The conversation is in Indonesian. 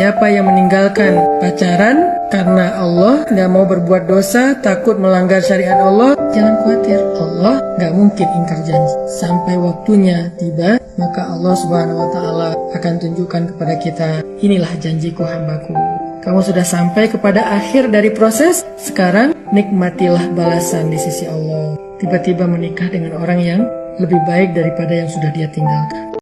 siapa yang meninggalkan pacaran karena Allah nggak mau berbuat dosa, takut melanggar syariat Allah, jangan khawatir. Allah nggak mungkin ingkar janji. Sampai waktunya tiba, maka Allah Subhanahu Wa Taala akan tunjukkan kepada kita, inilah janjiku hambaku. Kamu sudah sampai kepada akhir dari proses. Sekarang nikmatilah balasan di sisi Allah. Tiba-tiba menikah dengan orang yang lebih baik daripada yang sudah dia tinggalkan.